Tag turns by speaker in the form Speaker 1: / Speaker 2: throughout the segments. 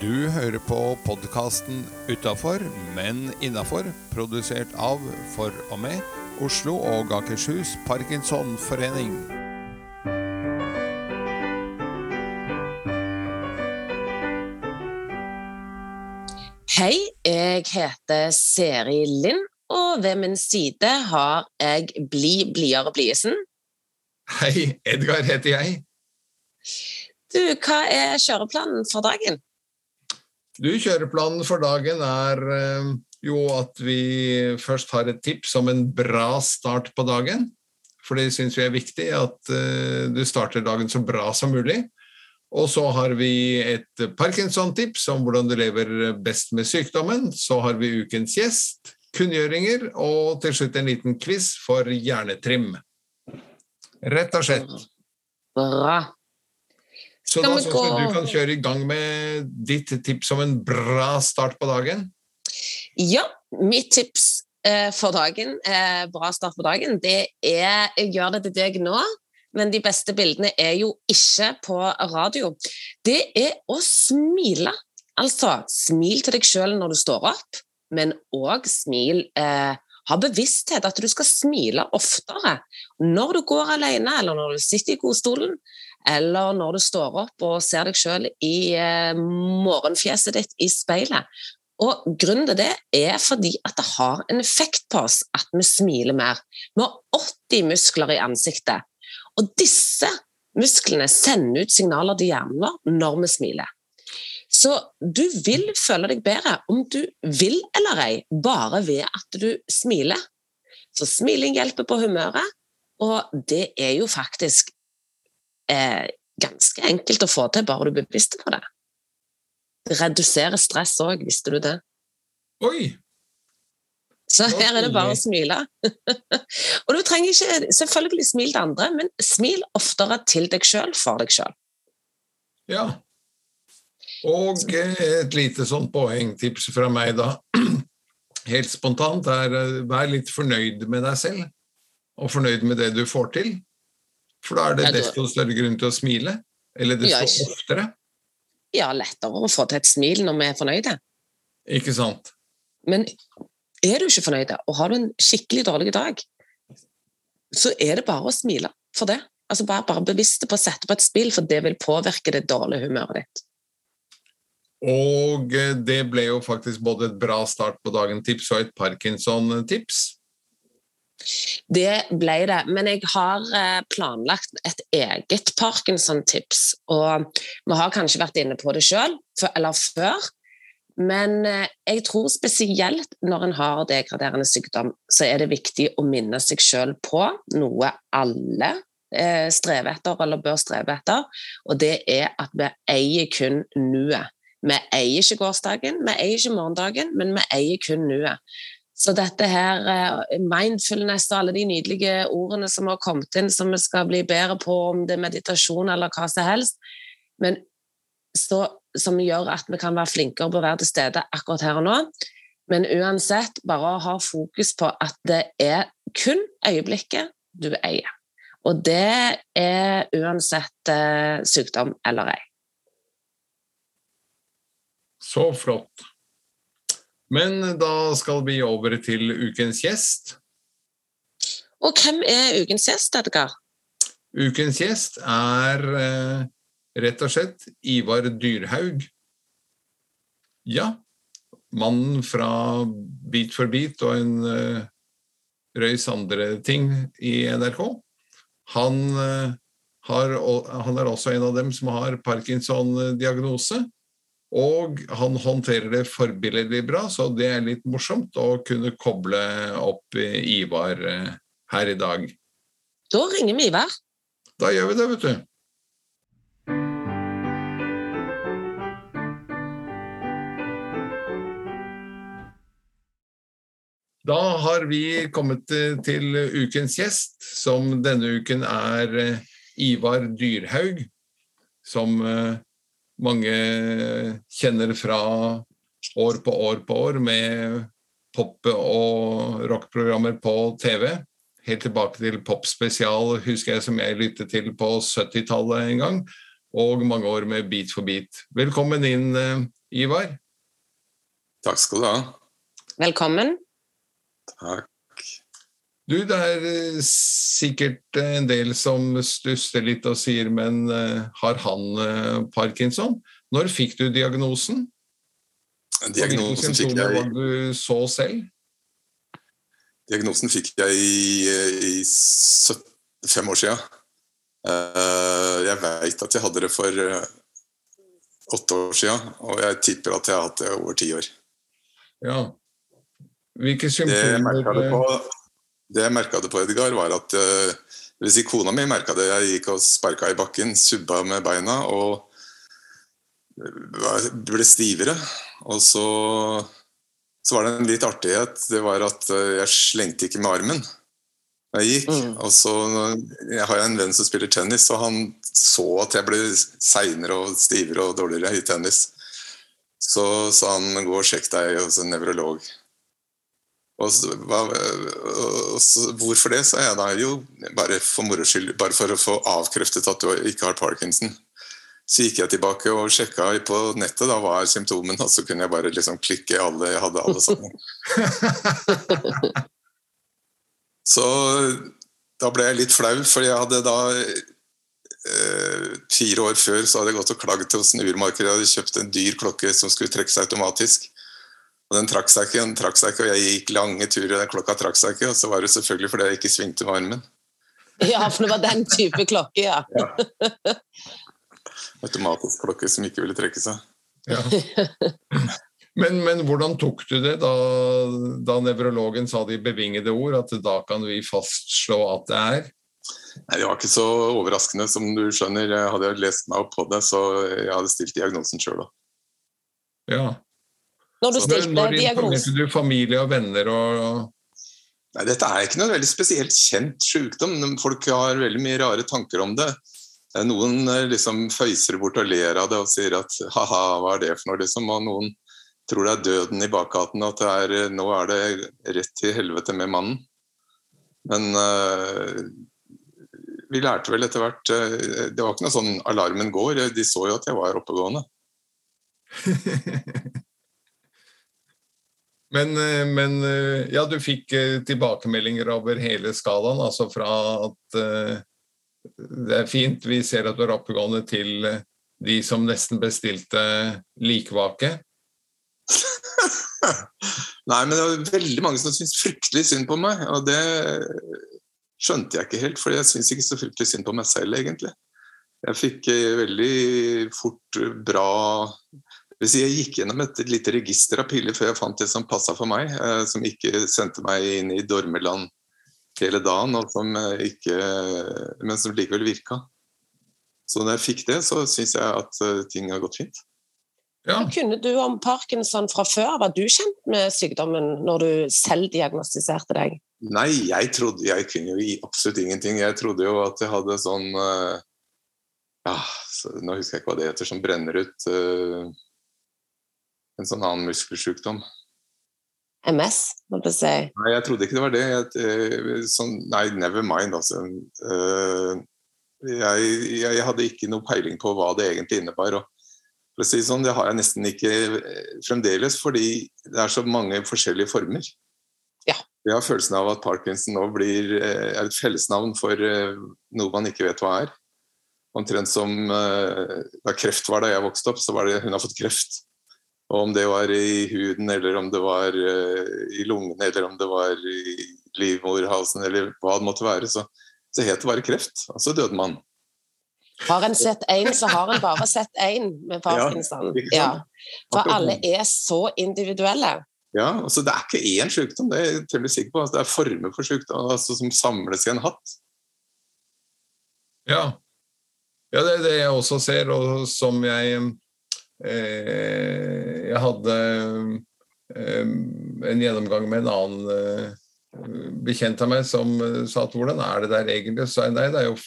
Speaker 1: Du hører på podkasten Utafor, men innafor, produsert av, for og med, Oslo og Akershus Parkinsonforening.
Speaker 2: Hei, jeg heter Seri Lind, og ved min side har jeg Bli blidere Bliesen.
Speaker 1: Hei, Edgar heter jeg.
Speaker 2: Du, hva er kjøreplanen for dagen?
Speaker 1: Du, Kjøreplanen for dagen er eh, jo at vi først har et tips om en bra start på dagen. For det syns vi er viktig, at eh, du starter dagen så bra som mulig. Og så har vi et Parkinson-tips om hvordan du lever best med sykdommen. Så har vi ukens gjest, kunngjøringer og til slutt en liten quiz for hjernetrim. Rett og slett.
Speaker 2: Bra.
Speaker 1: Så da syns jeg du kan kjøre i gang med ditt tips om en bra start på dagen.
Speaker 2: Ja, mitt tips eh, for dagen, eh, bra start på dagen, det er Jeg gjør det til deg nå, men de beste bildene er jo ikke på radio. Det er å smile. Altså, smil til deg sjøl når du står opp, men òg smil eh, Ha bevissthet at du skal smile oftere. Når du går alene, eller når du sitter i godstolen, eller når du står opp og ser deg sjøl i eh, morgenfjeset ditt i speilet. Og Grunnen til det er fordi at det har en effekt på oss at vi smiler mer. Vi har 80 muskler i ansiktet, og disse musklene sender ut signaler til hjernen vår når vi smiler. Så du vil føle deg bedre om du vil eller ei, bare ved at du smiler. Så smiling hjelper på humøret, og det er jo faktisk eh, ganske enkelt å få til, bare du er bevisst på det. Det reduserer stress òg, visste du det?
Speaker 1: Oi!
Speaker 2: Så her er det bare å smile. og du trenger ikke selvfølgelig smil til andre, men smil oftere til deg sjøl for deg sjøl.
Speaker 1: Ja. Og et lite sånn poengtips fra meg, da. Helt spontant er eh, vær litt fornøyd med deg selv, og fornøyd med det du får til. For da er det
Speaker 2: Ja,
Speaker 1: desto større grunn til å smile. Eller desto
Speaker 2: ja,
Speaker 1: oftere.
Speaker 2: Ja, lettere å få til et smil når vi er fornøyde.
Speaker 1: Ikke sant?
Speaker 2: Men er du ikke fornøyd, og har du en skikkelig dårlig dag, så er det bare å smile for det. Altså Bare, bare bevisst på å sette på et spill, for det vil påvirke det dårlige humøret ditt.
Speaker 1: Og eh, det ble jo faktisk både et bra start på dagen-tips og et Parkinson-tips.
Speaker 2: Det ble det, men jeg har eh, planlagt et eget Parkinson-tips. Og vi har kanskje vært inne på det sjøl, eller før. Men eh, jeg tror spesielt når en har degraderende sykdom, så er det viktig å minne seg sjøl på noe alle eh, strever etter, eller bør streve etter, og det er at vi eier kun nuet. Vi eier ikke gårsdagen, vi eier ikke morgendagen, men vi eier kun nuet. Så dette her, eh, mindfulness og alle de nydelige ordene som har kommet inn, som vi skal bli bedre på, om det er meditasjon eller hva som helst, men så, som gjør at vi kan være flinkere på å være til stede akkurat her og nå. Men uansett, bare ha fokus på at det er kun øyeblikket du eier. Og det er uansett eh, sykdom eller ei.
Speaker 1: Så flott. Men da skal vi over til ukens gjest.
Speaker 2: Og hvem er ukens gjest, Edgar?
Speaker 1: Ukens gjest er eh, rett og slett Ivar Dyrhaug. Ja, mannen fra Bit for bit og en eh, røys andre ting i NRK. Han, eh, har, han er også en av dem som har Parkinson-diagnose. Og han håndterer det forbilledlig bra, så det er litt morsomt å kunne koble opp eh, Ivar eh, her i dag.
Speaker 2: Da ringer vi Ivar.
Speaker 1: Da gjør vi det, vet du. Da har vi kommet til- til ukens gjest, som denne uken er eh, Ivar Dyrhaug, som eh, mange kjenner fra år på år på år med pop- og rockprogrammer på TV. Helt tilbake til Popspesial, husker jeg, som jeg lyttet til på 70-tallet en gang. Og mange år med Beat for beat. Velkommen inn, eh, Ivar.
Speaker 3: Takk skal du ha.
Speaker 2: Velkommen.
Speaker 3: Takk.
Speaker 1: Du, det er eh, sikkert en del som stusser litt og sier men uh, har han parkinson? Når fikk du diagnosen?
Speaker 3: Diagnosen fikk
Speaker 1: jeg du så selv?
Speaker 3: Diagnosen fikk jeg i, i fem år siden. Uh, jeg veit at jeg hadde det for åtte år siden, og jeg tipper at jeg har hatt det over ti år.
Speaker 1: Ja. Hvilke symptomer
Speaker 3: det jeg merka det på, Edgar, var at uh, si kona mi merka det. Jeg gikk og sparka i bakken, subba med beina og ble stivere. Og så, så var det en litt artighet. Det var at uh, jeg slengte ikke med armen jeg gikk. Mm. Og så Jeg har en venn som spiller tennis, og han så at jeg ble seinere og stivere og dårligere i tennis. Så sa han gå og sjekk deg hos en nevrolog. Og, hva, og så, hvorfor det, sa jeg da. Jo, bare for moro skyld. Bare for å få avkreftet at du ikke har parkinson. Så gikk jeg tilbake og sjekka på nettet da hva er symptomene, og så kunne jeg bare liksom klikke alle Jeg hadde alle sammen. så da ble jeg litt flau, for jeg hadde da eh, Fire år før så hadde jeg gått og klaget hos en urmaker. Jeg hadde kjøpt en dyr klokke som skulle trekke seg automatisk. Og den trakk seg ikke, den trakk seg ikke, og jeg gikk lange turer, den klokka trakk seg ikke. Og så var det selvfølgelig fordi jeg ikke svingte med armen.
Speaker 2: Ja, for det var den type klokke, ja. ja.
Speaker 3: Automatisk klokke som ikke ville trekke seg. Ja.
Speaker 1: Men, men, hvordan tok du det da, da nevrologen sa de bevingede ord, at da kan vi fastslå at det er?
Speaker 3: Nei, Det var ikke så overraskende, som du skjønner. Jeg hadde lest meg opp på det, så jeg hadde stilt diagnosen sjøl òg.
Speaker 1: Ja.
Speaker 2: Når du stilte
Speaker 1: Når informerte du familie og venner og
Speaker 3: Nei, Dette er ikke noe veldig spesielt kjent sykdom. Folk har veldig mye rare tanker om det. Noen eh, liksom føyser bort og ler av det og sier at ha-ha, hva er det for noe, liksom. Og noen tror det er døden i bakgaten, at er, nå er det rett til helvete med mannen. Men uh, vi lærte vel etter hvert uh, Det var ikke noe sånn alarmen går, de så jo at jeg var oppegående.
Speaker 1: Men, eh, men, eh, ja, du fikk eh, tilbakemeldinger over hele skalaen, altså fra at det er fint, vi ser at du er oppegående, til de som nesten bestilte likvake?
Speaker 3: Nei, men det var veldig mange som syntes fryktelig synd på meg, og det skjønte jeg ikke helt, for jeg syns ikke så fryktelig synd på meg selv, egentlig. Jeg fikk veldig fort bra jeg gikk gjennom et lite register av piller før jeg fant det som passa for meg, eh, som ikke sendte meg inn i dormeland hele dagen, og som eh, ikke, men som likevel virka. Så når jeg fikk det, så syns jeg at eh, ting har gått fint.
Speaker 2: Ja. Kunne du om parkinson fra før? Var du kjent med sykdommen når du selv diagnostiserte deg?
Speaker 3: Nei, jeg trodde Jeg kunne jo absolutt ingenting. Jeg trodde jo at jeg hadde sånn ja, Nå husker jeg ikke hva det heter, som brenner ut en sånn annen muskelsykdom.
Speaker 2: MS, må du si?
Speaker 3: Nei, jeg trodde ikke det var det. Jeg, eh, sånn, nei, never mind, altså. Jeg, jeg, jeg, hadde ikke noe peiling på hva det egentlig innebar. Og for å si sånn, Det har jeg nesten ikke eh, fremdeles, fordi det er så mange forskjellige former.
Speaker 2: Ja.
Speaker 3: Jeg har følelsen av at parkinson nå blir er et fellesnavn for noe man ikke vet hva er. Omtrent som da kreft var da jeg vokste opp, så var det hun har fått kreft. Og om det var i huden, eller om det var uh, i lungene, eller om det var i livmorhalsen, eller hva det måtte være, så, så het det bare kreft. Og så døde man.
Speaker 2: Har en sett én, så har en bare sett én med parkinson. Ja, ja. For alle er så individuelle.
Speaker 3: Ja, altså Det er ikke én sykdom, det er jeg temmelig sikker på. Altså, det er former for sykdom altså, som samles i en hatt.
Speaker 1: Ja. ja, det er det jeg også ser, og som jeg Eh, jeg hadde eh, en gjennomgang med en annen eh, bekjent av meg som sa at hvordan er det der egentlig? Så nei, det er jo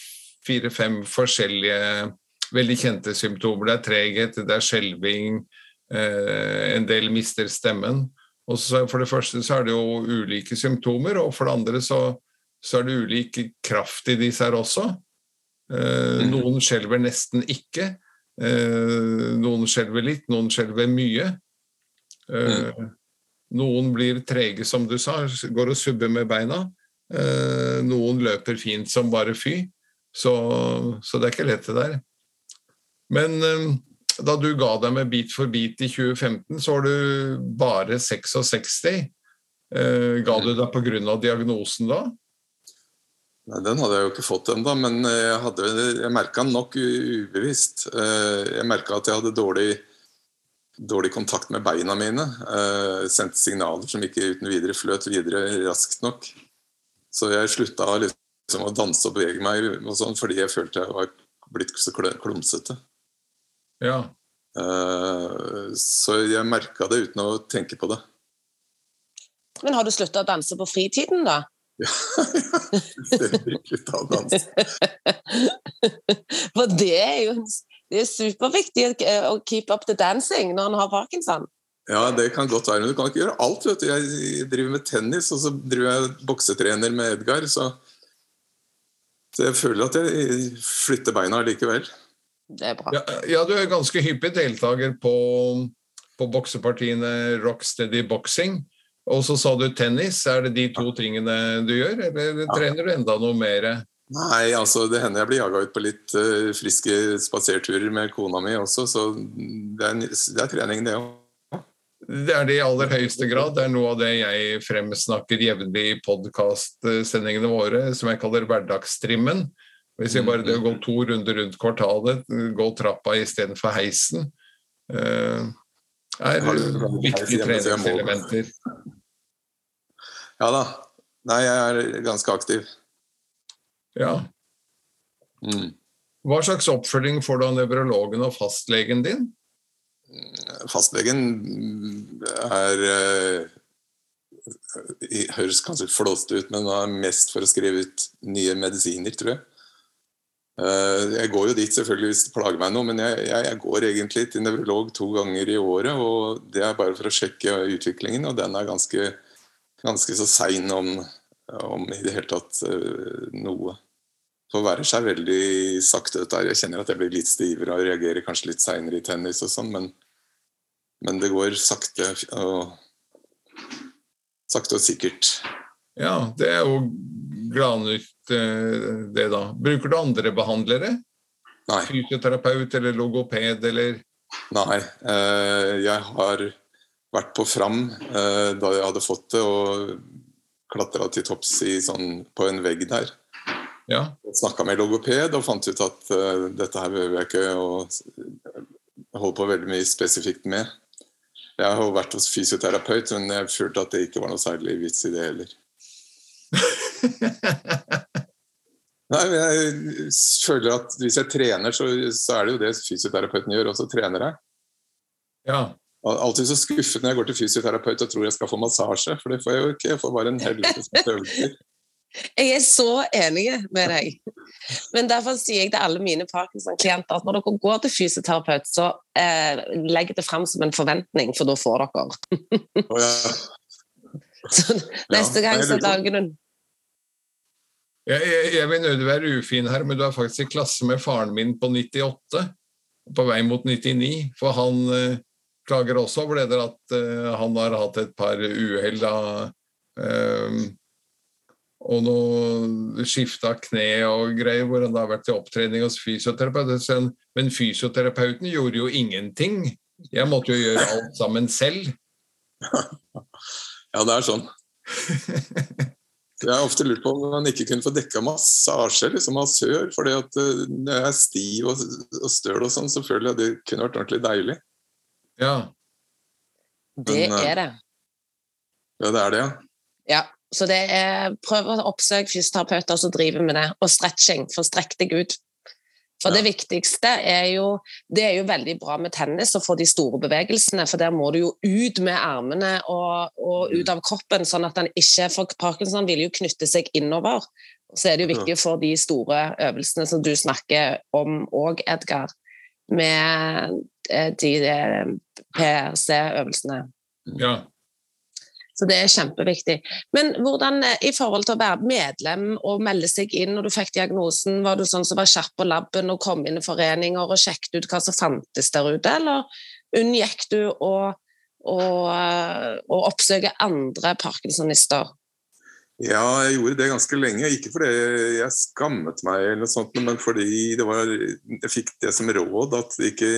Speaker 1: fire-fem forskjellige veldig kjente symptomer. Det er treghet, det er skjelving, en del mister stemmen. Og så For det første så er det jo ulike symptomer, og for det andre så, så er det ulik kraft i disse her også. Mm. Noen skjelver nesten ikke. Eh, noen skjelver litt, noen skjelver mye. Eh, Noen blir trege, som du sa, går og subber med beina. Eh, noen løper fint som bare fy. Så, så det er ikke lett, det der. Men da du ga deg med Bit for bit i 2015, så var du bare 66. Eh, ga du deg pga. diagnosen da?
Speaker 3: Nei, Den hadde jeg jo ikke fått ennå, men jeg, hadde, jeg merka den nok ubevisst. Eh, Jeg merka at jeg hadde dårlig, dårlig kontakt med beina mine. Jeg Sendte signaler som ikke uten videre fløt videre raskt nok. Så jeg slutta liksom å danse og bevege meg og sånn, fordi jeg følte jeg var blitt så kl- klumsete.
Speaker 1: Ja.
Speaker 3: Eh, Så jeg merka det uten å tenke på det.
Speaker 2: Men har du slutta å danse på fritiden, da? For det er jo det er superviktig å- å keep up the dancing når en har parkinson.
Speaker 3: Ja, det kan godt være, men du kan ikke gjøre alt. vet du. Jeg driver med tennis, og så driver jeg boksetrener med Edgar, så, så jeg føler at jeg flytter beina likevel.
Speaker 2: Det er bra.
Speaker 1: Ja, ja, du er ganske hyppig deltaker på, på boksepartiene Rocksteady Boxing. Og så sa du tennis. Er det de to tingene du gjør, eller trener du enda noe mer?
Speaker 3: Nei, altså det hender jeg blir jaga ut på litt uh, friske spaserturer med kona mi også, så det er, det er trening, det òg.
Speaker 1: Det er det i aller høyeste grad. Det er noe av det jeg fremsnakker jevnlig i podkastsendingene våre, som jeg kaller hverdagstrimmen. Hvis vi bare det å gå to runder rundt kvartalet, gå trappa istedenfor heisen, Uh, er viktige treningselementer.
Speaker 3: Ja da. Nei, jeg er ganske aktiv.
Speaker 1: Ja.
Speaker 3: Mm.
Speaker 1: Hva slags oppfølging får du av nevrologen og fastlegen din?
Speaker 3: Fastlegen er eh, Høres kanskje flåsete ut, men han er mest for å skrive ut nye medisiner, tror jeg. Eh, Jeg går jo dit selvfølgelig hvis det plager meg noe, men jeg, jeg, jeg går egentlig til nevrolog to ganger i året. og Det er bare for å sjekke utviklingen, og den er ganske, ganske så sein om, om i det hele tatt eh, noe. Forverrer seg veldig sakte. dette her. Jeg kjenner at jeg blir litt stivere og reagerer kanskje litt seinere i tennis og sånn, men men det går sakte og sakte og sikkert.
Speaker 1: Ja, det er jo gladnytt, eh, det da. Bruker du andre behandlere?
Speaker 3: Nei.
Speaker 1: Fysioterapeut eller logoped eller
Speaker 3: nei eh, jeg har vært på Fram eh, da jeg hadde fått det, og klatra til topps sånn, på en vegg der.
Speaker 1: Ja.
Speaker 3: Snakka med logoped og fant ut at uh, dette her behøver jeg ikke å holde på veldig mye spesifikt med. Jeg har jo vært hos fysioterapeut, men jeg følte at det ikke var noe særlig vits i det heller. Nei, men jeg føler at Hvis jeg trener, så, så er det jo det fysioterapeuten gjør, også trener jeg.
Speaker 1: ja.
Speaker 3: Alltid så skuffet når jeg går til fysioterapeut og tror jeg skal få massasje, for det får jeg jo ikke. Jeg får bare en helvetes masse øvelser.
Speaker 2: Jeg er så enig med deg. Men derfor sier jeg til alle mine Parkinson-klienter at når dere går til fysioterapeut, så eh, legg det fram som en forventning, for da får dere.
Speaker 3: oh, ja.
Speaker 2: Så neste
Speaker 3: Ja,
Speaker 2: gang så lager du
Speaker 1: Jeg, jeg, jeg vil nødig være ufin her, men du er faktisk i klasse med faren min på 98, på vei mot 99. For han eh, klager også over det der at uh, han har hatt et par uhell da. uh, og noe skifta kne og greier, hvor han da har vært til opptrening hos fysioterapeut. Men fysioterapeuten gjorde jo ingenting. Jeg måtte jo gjøre alt sammen selv.
Speaker 3: ja, det er sånn. Jeg har ofte lurt på om man ikke kunne få dekka massasje, liksom massør. fordi at eh, når jeg er stiv og, og støl og sånn, så føler jeg det kunne vært ordentlig deilig.
Speaker 1: Ja.
Speaker 2: Det
Speaker 3: Men, det
Speaker 2: er det.
Speaker 3: Ja, det er det, ja.
Speaker 2: Ja. Så det er prøv å oppsøke fysioterapeuter som driver med det, og stretching, for strekk deg ut. For
Speaker 3: Ja.
Speaker 2: det viktigste er jo Det er jo veldig bra med tennis å få de store bevegelsene, for der må du jo ut med armene og, og ut av kroppen, sånn at den ikke For Parkinson vil jo knytte seg innover. Så er det jo viktig for de store øvelsene som du snakker om òg, Edgar, med eh, de PRC-øvelsene.
Speaker 1: ja.
Speaker 2: Så det er kjempeviktig. Men hvordan eh, i forhold til å være medlem og melde seg inn når du fikk diagnosen, var du sånn som var kjapp på laben og kom inn i foreninger og sjekket ut hva som fantes der ute, eller unngikk du å, å, å oppsøke andre parkinsonister?
Speaker 3: Ja, jeg gjorde det ganske lenge. Ikke fordi jeg skammet meg, eller noe sånt, men fordi var, jeg fikk det som råd at ikke,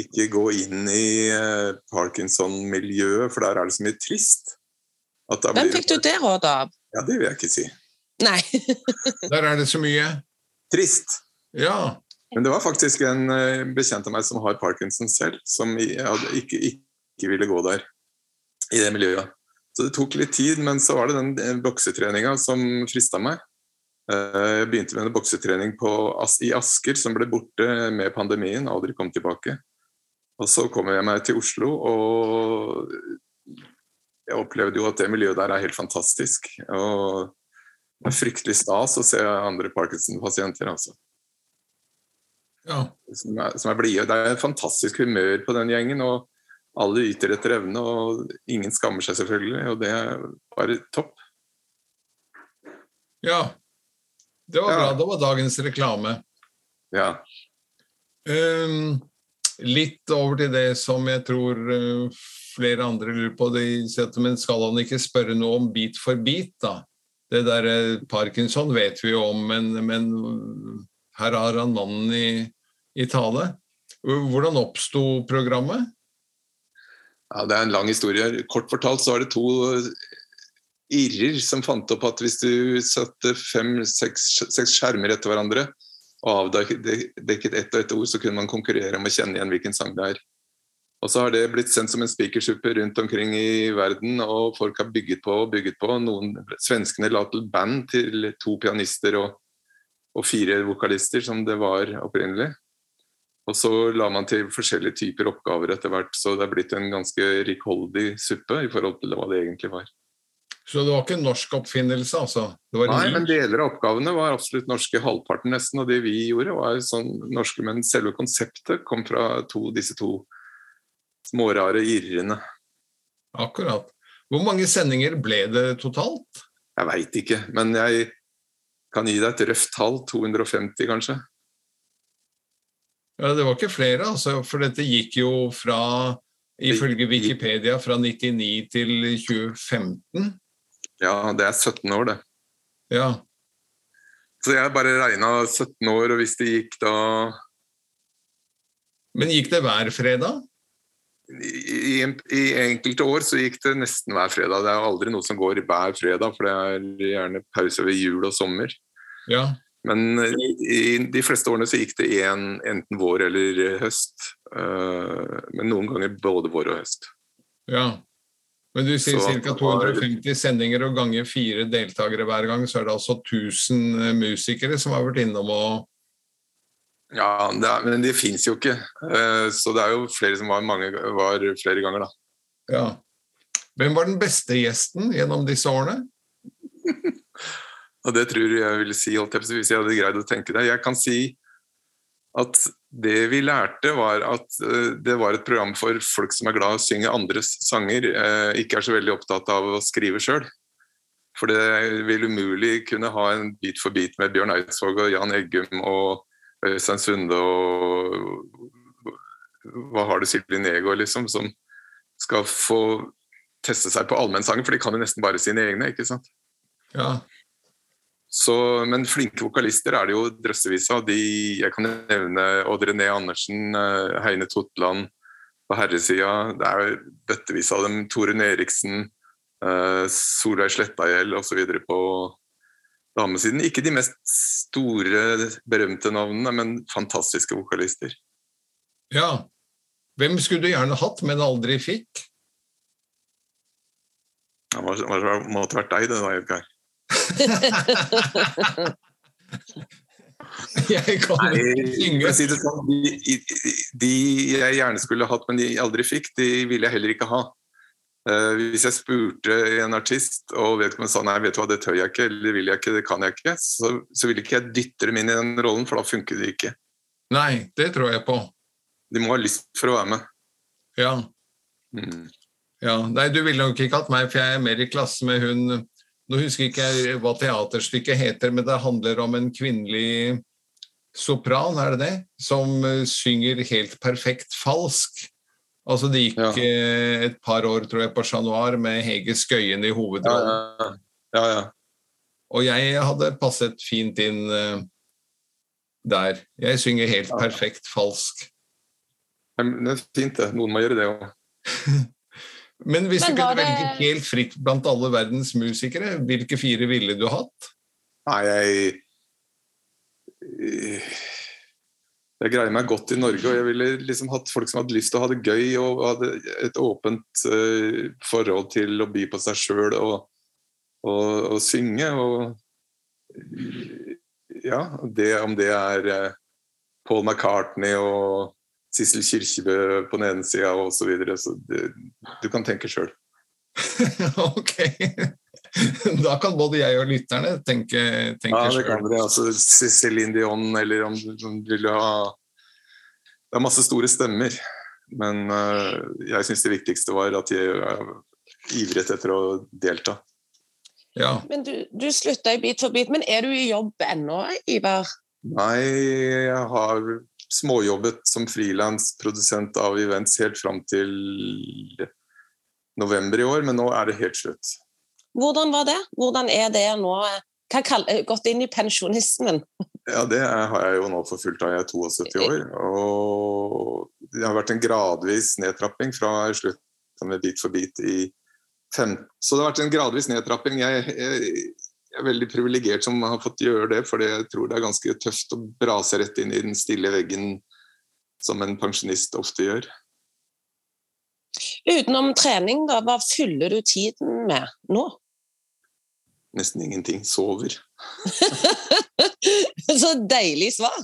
Speaker 3: ikke gå inn i eh, Parkinson-miljøet, for der er det så mye trist.
Speaker 2: Hvem fikk du det rådet av?
Speaker 3: Ja, Det vil jeg ikke si.
Speaker 2: Nei.
Speaker 1: der er det så mye
Speaker 3: Trist.
Speaker 1: Ja.
Speaker 3: Men det var faktisk en eh, bekjent av meg som har parkinson selv, som ikke, ikke ville gå der, i det miljøet. Så det tok litt tid, men så var det den boksetreninga som frista meg. Eh, jeg begynte med en boksetrening på, i Asker, som ble borte med pandemien, aldri kom tilbake. Og så kom jeg meg til Oslo, og jeg opplevde jo at det miljøet der er helt fantastisk. Og det er fryktelig stas å se andre Parkinson-pasienter, altså.
Speaker 1: Ja.
Speaker 3: Som er, som er blide. Det er fantastisk humør på den gjengen. og alle yter etter evne, og ingen skammer seg selvfølgelig. Og det er bare topp.
Speaker 1: Ja. Det var ja. bra. Det var dagens reklame.
Speaker 3: Ja.
Speaker 1: Um, litt over til det som jeg tror uh, flere andre lurer på. De sier men skal han ikke spørre noe om bit for bit, da? Det der uh, Parkinson vet vi jo om, men, men her har han mannen i, i tale. Hvordan oppsto programmet?
Speaker 3: Ja, Det er en lang historie. Kort fortalt så var det to irrer som fant opp at hvis du satte fem-seks skjermer etter hverandre og avdekket ett og ett ord, så kunne man konkurrere om å kjenne igjen hvilken sang det er. Og så har det blitt sendt som en spikersuppe rundt omkring i verden, og folk har bygget på og bygget på. Noen Svenskene la til band til to pianister og, og fire vokalister, som det var opprinnelig. Og så la man til forskjellige typer oppgaver etter hvert, så det er blitt en ganske rikholdig suppe i forhold til hva det egentlig var.
Speaker 1: Så det var ikke en norsk oppfinnelse, altså?
Speaker 3: Nei, men deler av oppgavene var absolutt norske. Halvparten nesten av det vi gjorde, var sånn norske. Men selve konseptet kom fra to, disse to smårare irrene.
Speaker 1: Akkurat. Hvor mange sendinger ble det totalt?
Speaker 3: Jeg veit ikke, men jeg kan gi deg et røft tall. 250, kanskje.
Speaker 1: Ja, Det var ikke flere, altså, for dette gikk jo fra, ifølge Wikipedia, fra 99 til 2015.
Speaker 3: Ja, det er 17 år, det.
Speaker 1: Ja.
Speaker 3: Så jeg bare regna 17 år, og hvis det gikk da
Speaker 1: Men gikk det hver fredag?
Speaker 3: I, i, enkelte år så gikk det nesten hver fredag. Det er aldri noe som går hver fredag, for det er gjerne pause ved jul og sommer.
Speaker 1: Ja.
Speaker 3: Men i, de fleste årene så gikk det én enten vår eller høst. Uh, men noen ganger både vår og høst.
Speaker 1: Ja. Men du sier ca. 250 sendinger og ganger fire deltakere hver gang, så er det altså 1000 eh, musikere som har vært innom og
Speaker 3: Ja, er, men de fins jo ikke. Uh, så det er jo flere som var, mange, var flere ganger, da.
Speaker 1: Ja. Hvem var den beste gjesten gjennom disse årene?
Speaker 3: Og det tror jeg vil si, hvis jeg hadde greid å tenke det. Jeg kan si at det vi lærte, var at eh, det var et program for folk som er glad i å synge andres sanger, eh, ikke er så veldig opptatt av å skrive sjøl. For det vil umulig kunne ha en bit for bit med Bjørn Eidsvåg og Jan Eggum og Øystein Sunde og hva har du, Silje Negård, liksom, som skal få teste seg på allmennsangen, for de kan jo nesten bare sine egne, ikke sant.
Speaker 1: Ja,
Speaker 3: så, men flinke vokalister er det jo drøssevis av. De, jeg kan nevne Odd René Andersen, eh, Heine Totland på herresida. Det er jo bøttevis av dem. Torunn Eriksen, uh, Solveig Slettagjell osv. på damesiden. Ikke de mest store, berømte navnene, men fantastiske vokalister.
Speaker 1: Ja. Hvem skulle du gjerne hatt, men aldri fikk?
Speaker 3: Det måtte vært deg, det da, Edgar.
Speaker 1: jeg kan ikke synge.
Speaker 3: Si sånn, de, de, jeg gjerne skulle hatt, men de aldri fikk, de ville jeg heller ikke ha. Uh, hvis jeg spurte en artist og vedkommende sa nei, vet du hva, det tør jeg ikke, eller vil jeg ikke, det kan jeg ikke, så, så ville ikke jeg dytte dem inn i den rollen, for da funker det ikke.
Speaker 1: Nei, det tror jeg på.
Speaker 3: De må ha lyst for å være med.
Speaker 1: Ja.
Speaker 3: Mm.
Speaker 1: Ja, Nei, du ville nok ikke hatt meg, for jeg er mer i klasse med hun Nå husker ikke jeg hva teaterstykket heter, men det handler om en kvinnelig sopran, er det det? Som uh, synger helt perfekt falsk. Altså Det gikk
Speaker 3: Ja.
Speaker 1: eh, et par år tror jeg, på Chat Noir med Hege Skøyen i hovedrollen.
Speaker 3: ja, ja.
Speaker 1: Og jeg hadde passet fint inn uh, der. Jeg synger helt perfekt falsk.
Speaker 3: Det er fint, det. Noen må gjøre det òg.
Speaker 1: Men hvis
Speaker 2: Men
Speaker 1: du kunne
Speaker 2: det-
Speaker 1: velge helt fritt blant alle verdens musikere, hvilke fire ville du hatt?
Speaker 3: Nei, jeg Jeg greier meg godt i Norge, og jeg ville liksom hatt folk som hadde lyst til å ha det gøy og hadde et åpent uh, forhold til å by på seg sjøl og, og, og synge. Og ja, det, om det er uh, Paul McCartney og Sissel Kyrkjebø på den ene sida osv. Så, videre, så det, du kan tenke sjøl.
Speaker 1: ok. Da kan både jeg og lytterne tenke, tenke
Speaker 3: Ja, det kan dere. Altså, Céline Dion, eller om du om du vil ha Det er masse store stemmer. Men uh, jeg syns det viktigste var at jeg er ivret etter å delta.
Speaker 1: Ja.
Speaker 2: Men du, du slutta i Bit for bit. Men er du i jobb ennå, Ivar?
Speaker 3: Nei, jeg har småjobbet som frilansprodusent av events helt fram til november i år, men nå er det helt slutt.
Speaker 2: Hvordan var det? Hvordan er det nå? Hva kaller, gått inn i pensjonismen?
Speaker 3: Ja, det er, har jeg jo nå for fullt av. Jeg er 72 år. Og det har vært en gradvis nedtrapping fra jeg slutta med Bit for bit i fem... Så det har vært en gradvis nedtrapping. Jeg, jeg, jeg er veldig privilegert som har fått gjøre det, for jeg tror det er ganske tøft å brase rett inn i den stille veggen som en pensjonist ofte gjør.
Speaker 2: Utenom trening, da, hva fyller du tiden med nå?
Speaker 3: Nesten ingenting. Sover.
Speaker 2: Så deilig svar!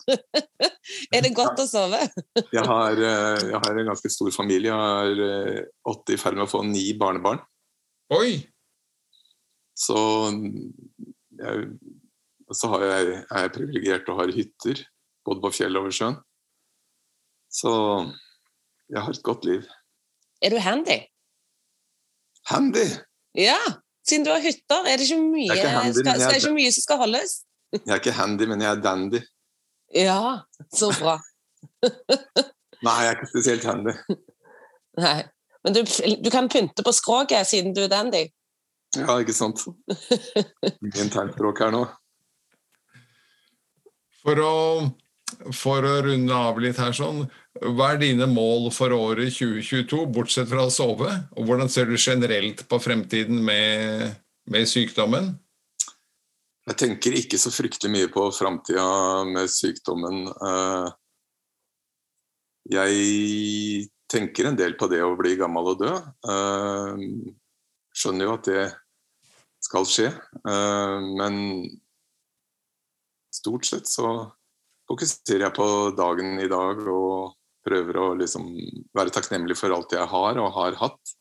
Speaker 2: er det godt å sove?
Speaker 3: Jeg har, eh, jeg har en ganske stor familie. Jeg har eh, åtte i ferd med å få ni barnebarn.
Speaker 1: Oi!
Speaker 3: Så jeg, så har jeg, er jeg privilegert og har hytter, både på fjellet og ved sjøen. Så jeg har et godt liv.
Speaker 2: Er du handy?
Speaker 3: Handy!
Speaker 2: Ja, siden du har hytter, er det ikke mye,
Speaker 3: handy,
Speaker 2: skal,
Speaker 3: skal, er
Speaker 2: ikke mye som skal holdes?
Speaker 3: Jeg er ikke handy, men jeg er dandy.
Speaker 2: Ja, så bra.
Speaker 3: Nei, jeg er ikke spesielt handy.
Speaker 2: Nei. Men du, du kan pynte på skroget siden du er dandy.
Speaker 3: Ja, ikke sant? Min tegnspråk her nå.
Speaker 1: For å, for å runde av litt her sånn, hva er dine mål for året 2022, bortsett fra å sove? Og hvordan ser du generelt på fremtiden med, med sykdommen?
Speaker 3: Jeg tenker ikke så fryktelig mye på framtida med sykdommen. Eh, Jeg tenker en del på det å bli gammel og dø. Eh, Skjønner jo at det skal skje, eh, men stort sett så fokuserer jeg på dagen i dag og prøver å liksom være takknemlig for alt jeg har og har hatt.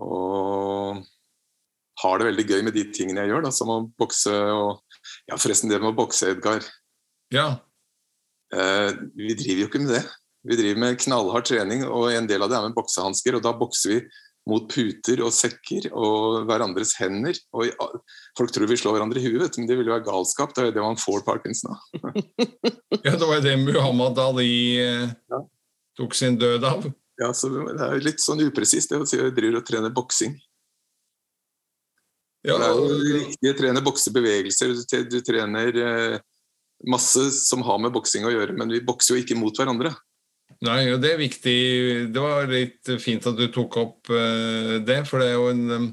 Speaker 3: Og har det veldig gøy med de tingene jeg gjør, da, som å bokse og Ja, forresten, det med å bokse, Edgar.
Speaker 1: Ja,
Speaker 3: Eh, vi driver jo ikke med det. Vi driver med knallhard trening, og en del av det er med boksehansker. Og da bokser vi mot puter og sekker og hverandres hender. Og folk tror vi slår hverandre i huet, men det ville være galskap. Det er jo det man får parkinson av.
Speaker 1: ja det var jo det Muhammad Ali eh,
Speaker 3: Ja.
Speaker 1: tok sin død av.
Speaker 3: Ja, så Det er litt sånn upresist det å si at jeg driver og trener boksing.
Speaker 1: Ja,
Speaker 3: Det er jo riktig å trene boksebevegelser. Du, du trener eh, masse som har med boksing å gjøre, men vi bokser jo ikke mot hverandre.
Speaker 1: Nei, og det er viktig. Det var litt fint at du tok opp uh, det, for det er jo en um,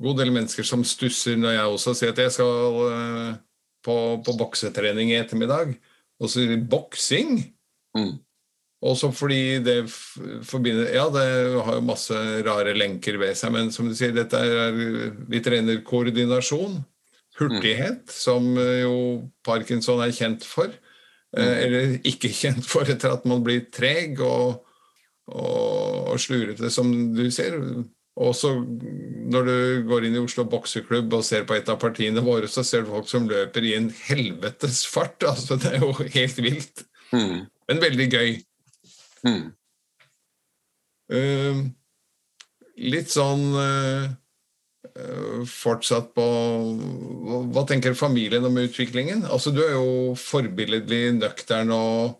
Speaker 1: god del mennesker som stusser når jeg også sier at jeg skal uh, på, på boksetrening i ettermiddag. Og så sier de boksing?
Speaker 3: Mm.
Speaker 1: Også fordi det forbinder Ja, det har jo masse rare lenker ved seg, men som du sier, dette er Vi trener koordinasjon. Hurtighet, som eh, jo parkinson er kjent for. Eh, Eller ikke kjent for etter at man blir treg og, og, og slurete, som du ser. Også når du går inn i Oslo bokseklubb og ser på et av partiene våre, så ser du folk som løper i en helvetes fart. Altså, det er jo helt vilt.
Speaker 3: Mm.
Speaker 1: Men veldig gøy.
Speaker 3: Mm.
Speaker 1: Uh, litt sånn uh, fortsatt på Hva tenker familien om utviklingen? Altså, du er jo forbilledlig nøktern og,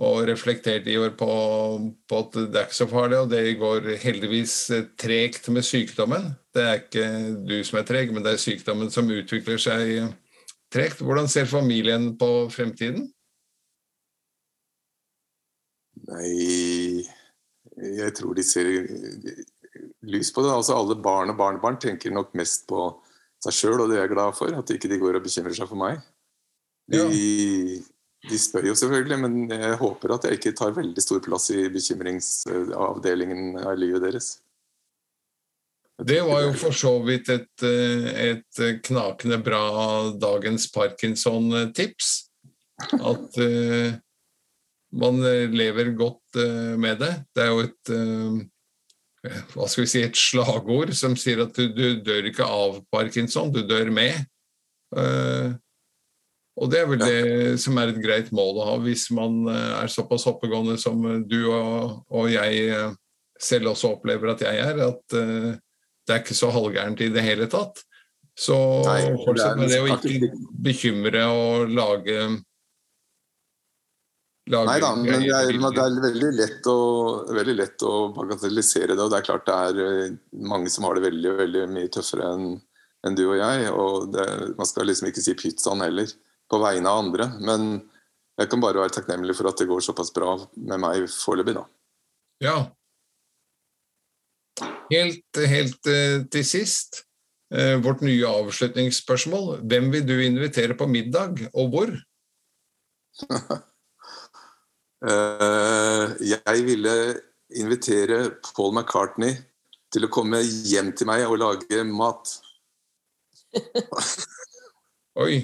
Speaker 1: og reflektert i år på, på, at det er ikke så farlig, og det går heldigvis tregt med sykdommen. Det er ikke du som er treg, men det er sykdommen som utvikler seg tregt. Hvordan ser familien på fremtiden?
Speaker 3: Nei Jeg tror de ser lys på det. Altså Alle barn og barnebarn tenker nok mest på seg sjøl, og det er jeg glad for. At ikke de går og bekymrer seg for meg. De, ja. de, spør jo selvfølgelig, men jeg håper at jeg ikke tar veldig stor plass i bekymringsavdelingen av livet deres.
Speaker 1: Det var jo for så vidt et, et knakende bra dagens Parkinson-tips. At uh, man lever godt uh, med det. Det er jo et uh, hva skal vi si, et slagord som sier at du, du dør ikke av parkinson, du dør med. Uh, og det er vel det som er et greit mål å ha, hvis man uh, er såpass oppegående som du og, og jeg uh, selv også opplever at jeg er, at det er ikke så halvgærent i det hele tatt. Så fortsett med det å ikke bekymre og lage
Speaker 3: Nei da, men det er, det er veldig, lett å, veldig, lett å, bagatellisere det. Og det er klart det er eh, mange som har det veldig veldig mye tøffere enn en du og jeg. Og det, man skal liksom ikke si pizzaen heller, på vegne av andre. Men jeg kan bare være takknemlig for at det går såpass bra med meg foreløpig, da.
Speaker 1: Ja. Helt, helt uh, til sist, uh, vårt nye avslutningsspørsmål. Hvem vil du invitere på middag, og hvor?
Speaker 3: Eh, jeg ville invitere Paul McCartney til å komme hjem til meg og lage mat.
Speaker 1: Oi.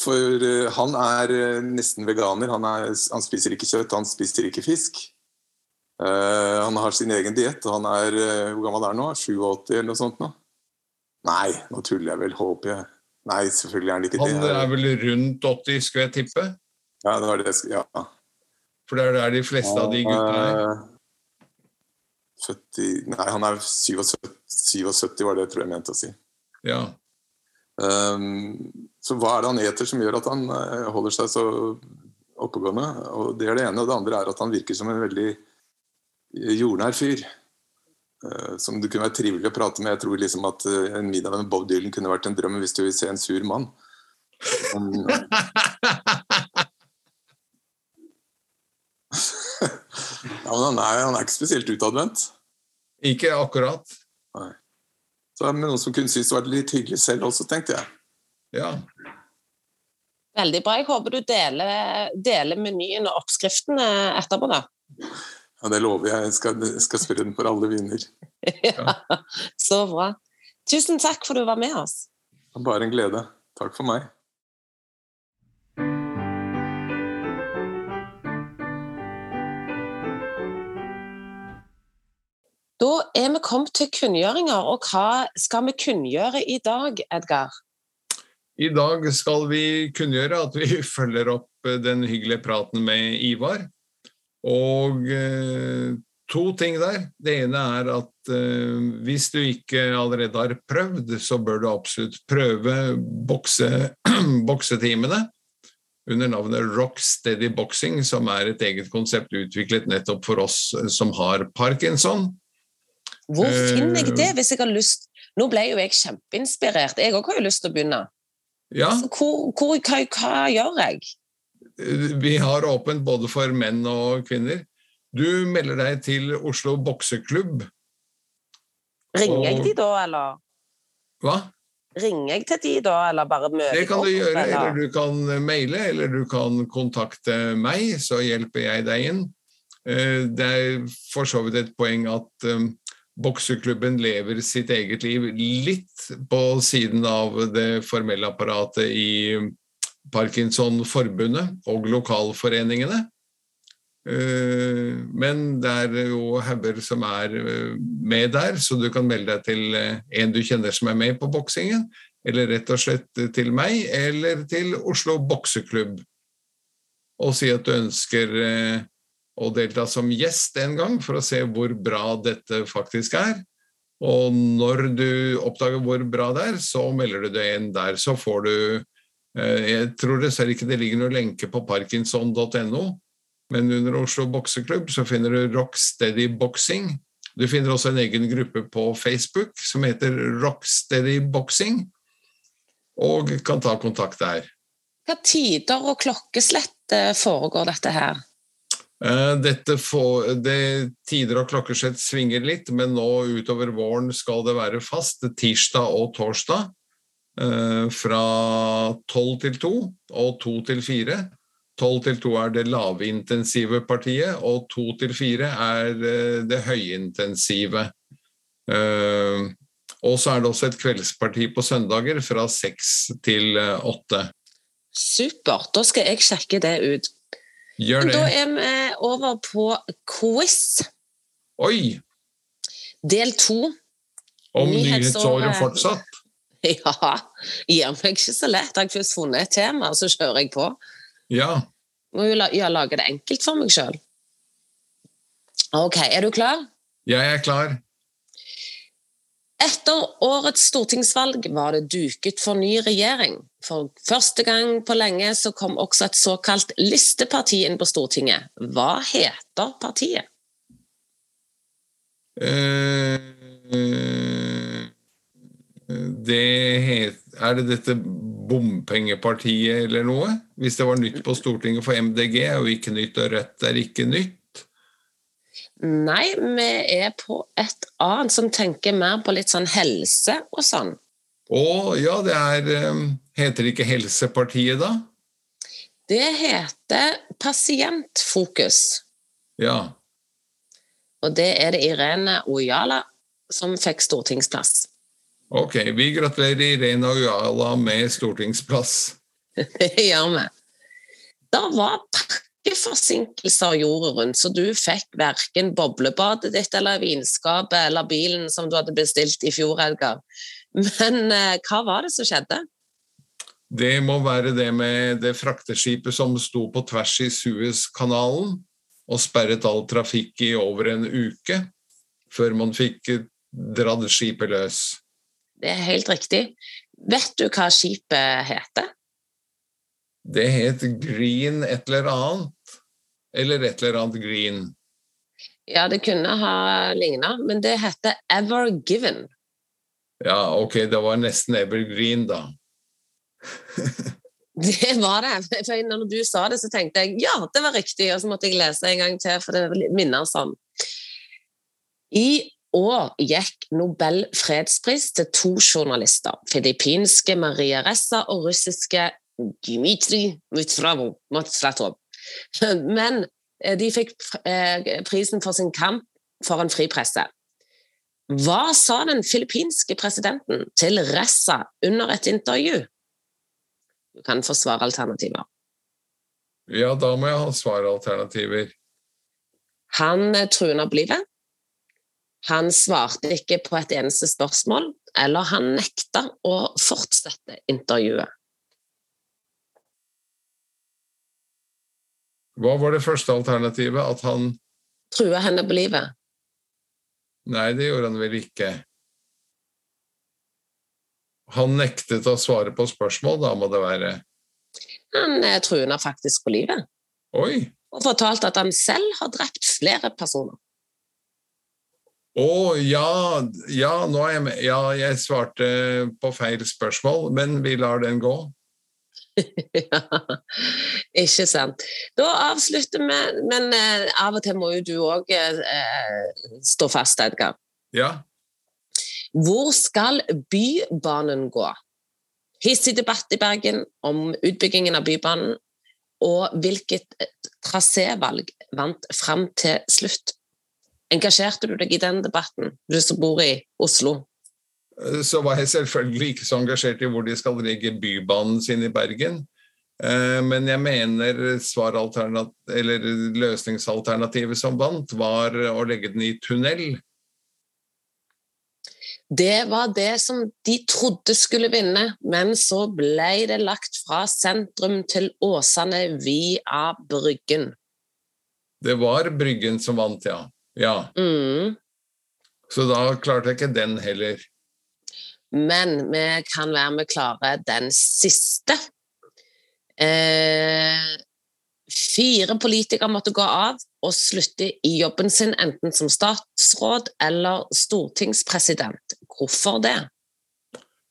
Speaker 3: For uh, han er uh, nesten veganer. Han, er, han, spiser ikke kjøtt, han spiser ikke fisk. Uh, han har sin egen diett, han er Hvor gammel er han nå? 87 eller noe sånt? nå? Nei, nå tuller jeg vel, håper jeg. Nei, selvfølgelig er han ikke
Speaker 1: han det. Han er vel rundt 80, skulle jeg tippe?
Speaker 3: Ja, det var det. Ja.
Speaker 1: For det er der de fleste av de gutta er.
Speaker 3: 70 Nei, han er 77, 77 var det jeg tror jeg mente å si.
Speaker 1: Ja.
Speaker 3: Um, så hva er det han eter som gjør at han uh, holder seg så oppegående? Og Det er det ene. Og det andre er at han virker som en veldig jordnær fyr. Uh, som det kunne være trivelig å prate med. Jeg tror liksom at uh, en middag med Bob Dylan kunne vært en drøm hvis du vil se en sur mann. Um, Ja, men han er, han er ikke spesielt utadvendt.
Speaker 1: Ikke akkurat.
Speaker 3: Nei. Så det er noen som kunne synes det var litt hyggelig selv også, tenkte jeg.
Speaker 1: Ja.
Speaker 2: Veldig bra. Jeg håper du deler, deler menyen og oppskriftene etterpå, da.
Speaker 3: Ja, det lover jeg. Jeg skal, skal spørre den for alle viner.
Speaker 2: ja, så bra. Tusen takk for at du var med oss.
Speaker 3: Bare en glede. Takk for meg.
Speaker 2: Da er vi kommet til kunngjøringer, og hva skal vi kunngjøre i dag, Edgar?
Speaker 1: I dag skal vi kunngjøre at vi følger opp eh, den hyggelige praten med Ivar. Og eh, to ting der. Det ene er at eh, hvis du ikke allerede har prøvd, så bør du absolutt prøve bokse, boksetimene under navnet Rock Steady Boxing, som er et eget konsept utviklet nettopp for oss som har parkinson.
Speaker 2: Hvor finner jeg det, eh. hvis jeg har lyst Nå ble jo jeg kjempeinspirert. Jeg òg har jo lyst til å begynne.
Speaker 1: Ja.
Speaker 2: Hvor, hvor, hva, hva gjør jeg?
Speaker 1: Eh, vi har åpent både for menn og kvinner. Du melder deg til Oslo bokseklubb.
Speaker 2: Ringer jeg de da, eller?
Speaker 1: Hva?
Speaker 2: Ringer jeg til de da, eller bare møter
Speaker 1: Det kan du gjøre, eller? eller du kan maile, eller du kan kontakte meg, så hjelper jeg deg inn. Eh, det er for så vidt et poeng at bokseklubben lever sitt eget liv litt på siden av det formelle apparatet i Parkinson-forbundet og lokalforeningene. Eh, men det er jo hauger som er eh, med der, så du kan melde deg til eh, en du kjenner som er med på boksingen, eller rett og slett til meg, eller til Oslo bokseklubb, og si at du ønsker og delta som gjest en gang for å se hvor bra dette faktisk er. Og når du oppdager hvor bra det er, så melder du deg inn der. Så får du eh, Jeg tror dessverre ikke det ligger noen lenke på parkinson.no, men under Oslo bokseklubb så finner du Rocksteady Boxing. Du finner også en egen gruppe på Facebook som heter Rocksteady Boxing, og kan ta kontakt der.
Speaker 2: Hva tider og klokkeslett eh, foregår dette her?
Speaker 1: Eh, dette får, det, tider og klokkeslett svinger litt, men nå utover våren skal det være fast. Tirsdag og torsdag eh, fra tolv til to og to til fire. Tolv til to er det lavintensive partiet, og to til fire er eh, det høyintensive. Og så er det også et kveldsparti på søndager fra seks til åtte.
Speaker 2: Supert. Da skal jeg sjekke det ut.
Speaker 1: Gjør det.
Speaker 2: Da er vi over på quiz.
Speaker 1: Oi!
Speaker 2: Del to.
Speaker 1: Om nyhetsåret fortsatt?
Speaker 2: Ja. Gir meg ikke så lett. Har jeg først funnet et tema, så kjører jeg på.
Speaker 1: Ja.
Speaker 2: Må jo la, lage det enkelt for meg sjøl. OK, er du klar?
Speaker 1: Jeg er klar.
Speaker 2: Etter årets stortingsvalg var det duket for ny regjering. For første gang på lenge så kom også et såkalt listeparti inn på Stortinget. Hva heter partiet?
Speaker 1: Uh, det het, er det dette bompengepartiet eller noe? Hvis det var nytt på Stortinget for MDG er jo ikke nytt, og Rødt er ikke nytt.
Speaker 2: Nei, vi er på et annet som tenker mer på litt sånn helse og sånn.
Speaker 1: Å ja, det er eh, Heter det ikke Helsepartiet, da?
Speaker 2: Det heter Pasientfokus.
Speaker 1: Ja.
Speaker 2: Og det er det Irene Ojala som fikk stortingsplass.
Speaker 1: Ok, vi gratulerer Irene Ojala med stortingsplass.
Speaker 2: det gjør vi. Det var pakkeforsinkelser jordet rundt, så du fikk verken boblebadet ditt eller vinskapet eller bilen som du hadde bestilt i fjor, Edgar. Men eh, hva var det som skjedde?
Speaker 1: Det må være det med det frakteskipet som sto på tvers i Suezkanalen og sperret all trafikk i over en uke, før man fikk dratt skipet løs.
Speaker 2: Det er helt riktig. Vet du hva skipet heter?
Speaker 1: Det het Green et eller annet. Eller et eller annet Green.
Speaker 2: Ja, det kunne ha ligna, men det heter Ever Given.
Speaker 1: Ja, ok, det var nesten Evergreen, da.
Speaker 2: det var det. For når du sa det, så tenkte jeg ja, det var riktig, og så måtte jeg lese en gang til, for det minner sånn. I år gikk Nobel fredspris til to journalister. Filippinske Maria Ressa og russiske Dmitrij Mutratov. Men eh, de fikk eh, prisen for sin kamp for en fri presse. Hva sa den filippinske presidenten til Ressa under et intervju? Du kan få svaralternativer.
Speaker 1: Ja, da må jeg ha svaralternativer.
Speaker 2: Han eh, truet opp livet. Han svarte ikke på et eneste spørsmål, eller han nekta å fortsette intervjuet.
Speaker 1: Hva var det første alternativet? At han
Speaker 2: Trua henne på livet?
Speaker 1: Nei, det gjorde han vel ikke. Han nektet å svare på spørsmål, da må det være?
Speaker 2: Han eh, faktisk på livet.
Speaker 1: Oi!
Speaker 2: Og fortalte at han selv har drept flere personer.
Speaker 1: Å oh, ja, ja, nå er jeg med. Ja, jeg svarte på feil spørsmål, men vi lar den gå.
Speaker 2: ja, ikke sant. Da avslutter vi, men eh, av og til må jo du òg eh, stå fast, Edgar.
Speaker 1: Ja.
Speaker 2: Hvor skal Bybanen gå? Hissig debatt i Bergen om utbyggingen av Bybanen, og hvilket eh, trasévalg vant fram til slutt? Engasjerte du deg i den debatten, du som bor i Oslo?
Speaker 1: Eh, så var jeg selvfølgelig ikke så engasjert i hvor de skal legge bybanen sin i Bergen. Eh, men jeg mener løsningsalternativet som vant, var å legge den i tunnel.
Speaker 2: Det var det som de trodde skulle vinne, men så ble det lagt fra sentrum til Åsane via Bryggen.
Speaker 1: Det var Bryggen som vant, ja. ja.
Speaker 2: Mm.
Speaker 1: Så da klarte jeg ikke den heller.
Speaker 2: Men vi kan være med klare den siste. Eh, fire politikere måtte gå av og slutte i jobben sin, enten som statsråd eller stortingspresident. Hvorfor det?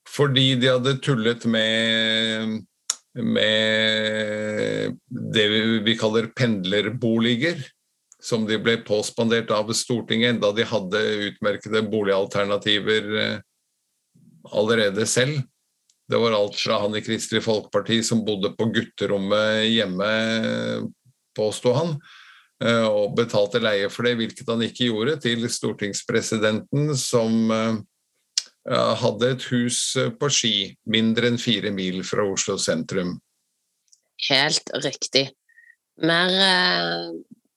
Speaker 1: Fordi de hadde tullet med med det vi kaller pendlerboliger, som de ble påspandert av Stortinget, da de hadde utmerkede boligalternativer eh, allerede selv. Det var alt fra han i Kristelig Folkeparti som bodde på gutterommet hjemme, påsto han, eh, og betalte leie for det, hvilket han ikke gjorde, til stortingspresidenten som eh, hadde et hus eh, på Ski, mindre enn fire mil fra Oslo sentrum.
Speaker 2: Helt riktig. Mer eh,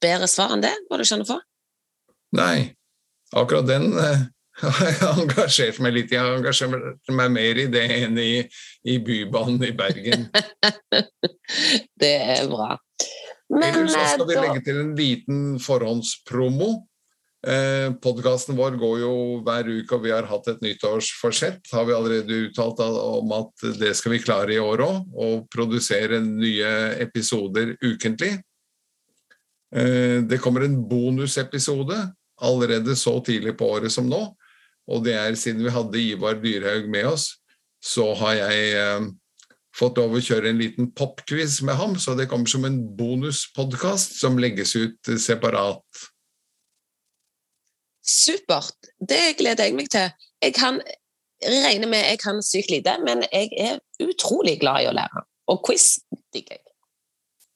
Speaker 2: bedre svar enn det var det ikke an å få?
Speaker 1: Nei. Akkurat den eh, har engasjert meg litt. Jeg har engasjert meg mer i det enn i, i Bybanen i Bergen.
Speaker 2: det er bra.
Speaker 1: Men, Ellers skal vi legge til en liten forhåndspromo. Eh, Podkasten vår går jo hver uke, og vi har hatt et nyttårsforsett. Har vi allerede uttalt om at det skal vi klare i år òg, å produsere nye episoder ukentlig. Eh, det kommer en bonusepisode allerede så tidlig på året som nå. Og det er siden vi hadde Ivar Dyrhaug med oss, så har jeg eh, fått lov å kjøre en liten popquiz med ham. Så det kommer som en bonuspodkast som legges ut separat.
Speaker 2: Supert. Det gleder jeg meg til. Jeg kan regne med jeg kan sykt lite, men jeg er utrolig glad i å lære. Og quiz digger jeg.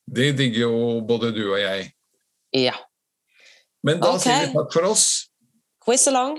Speaker 1: Det digger jo både du og jeg.
Speaker 2: Ja.
Speaker 1: Men da okay. sier vi takk for oss.
Speaker 2: Quiz along.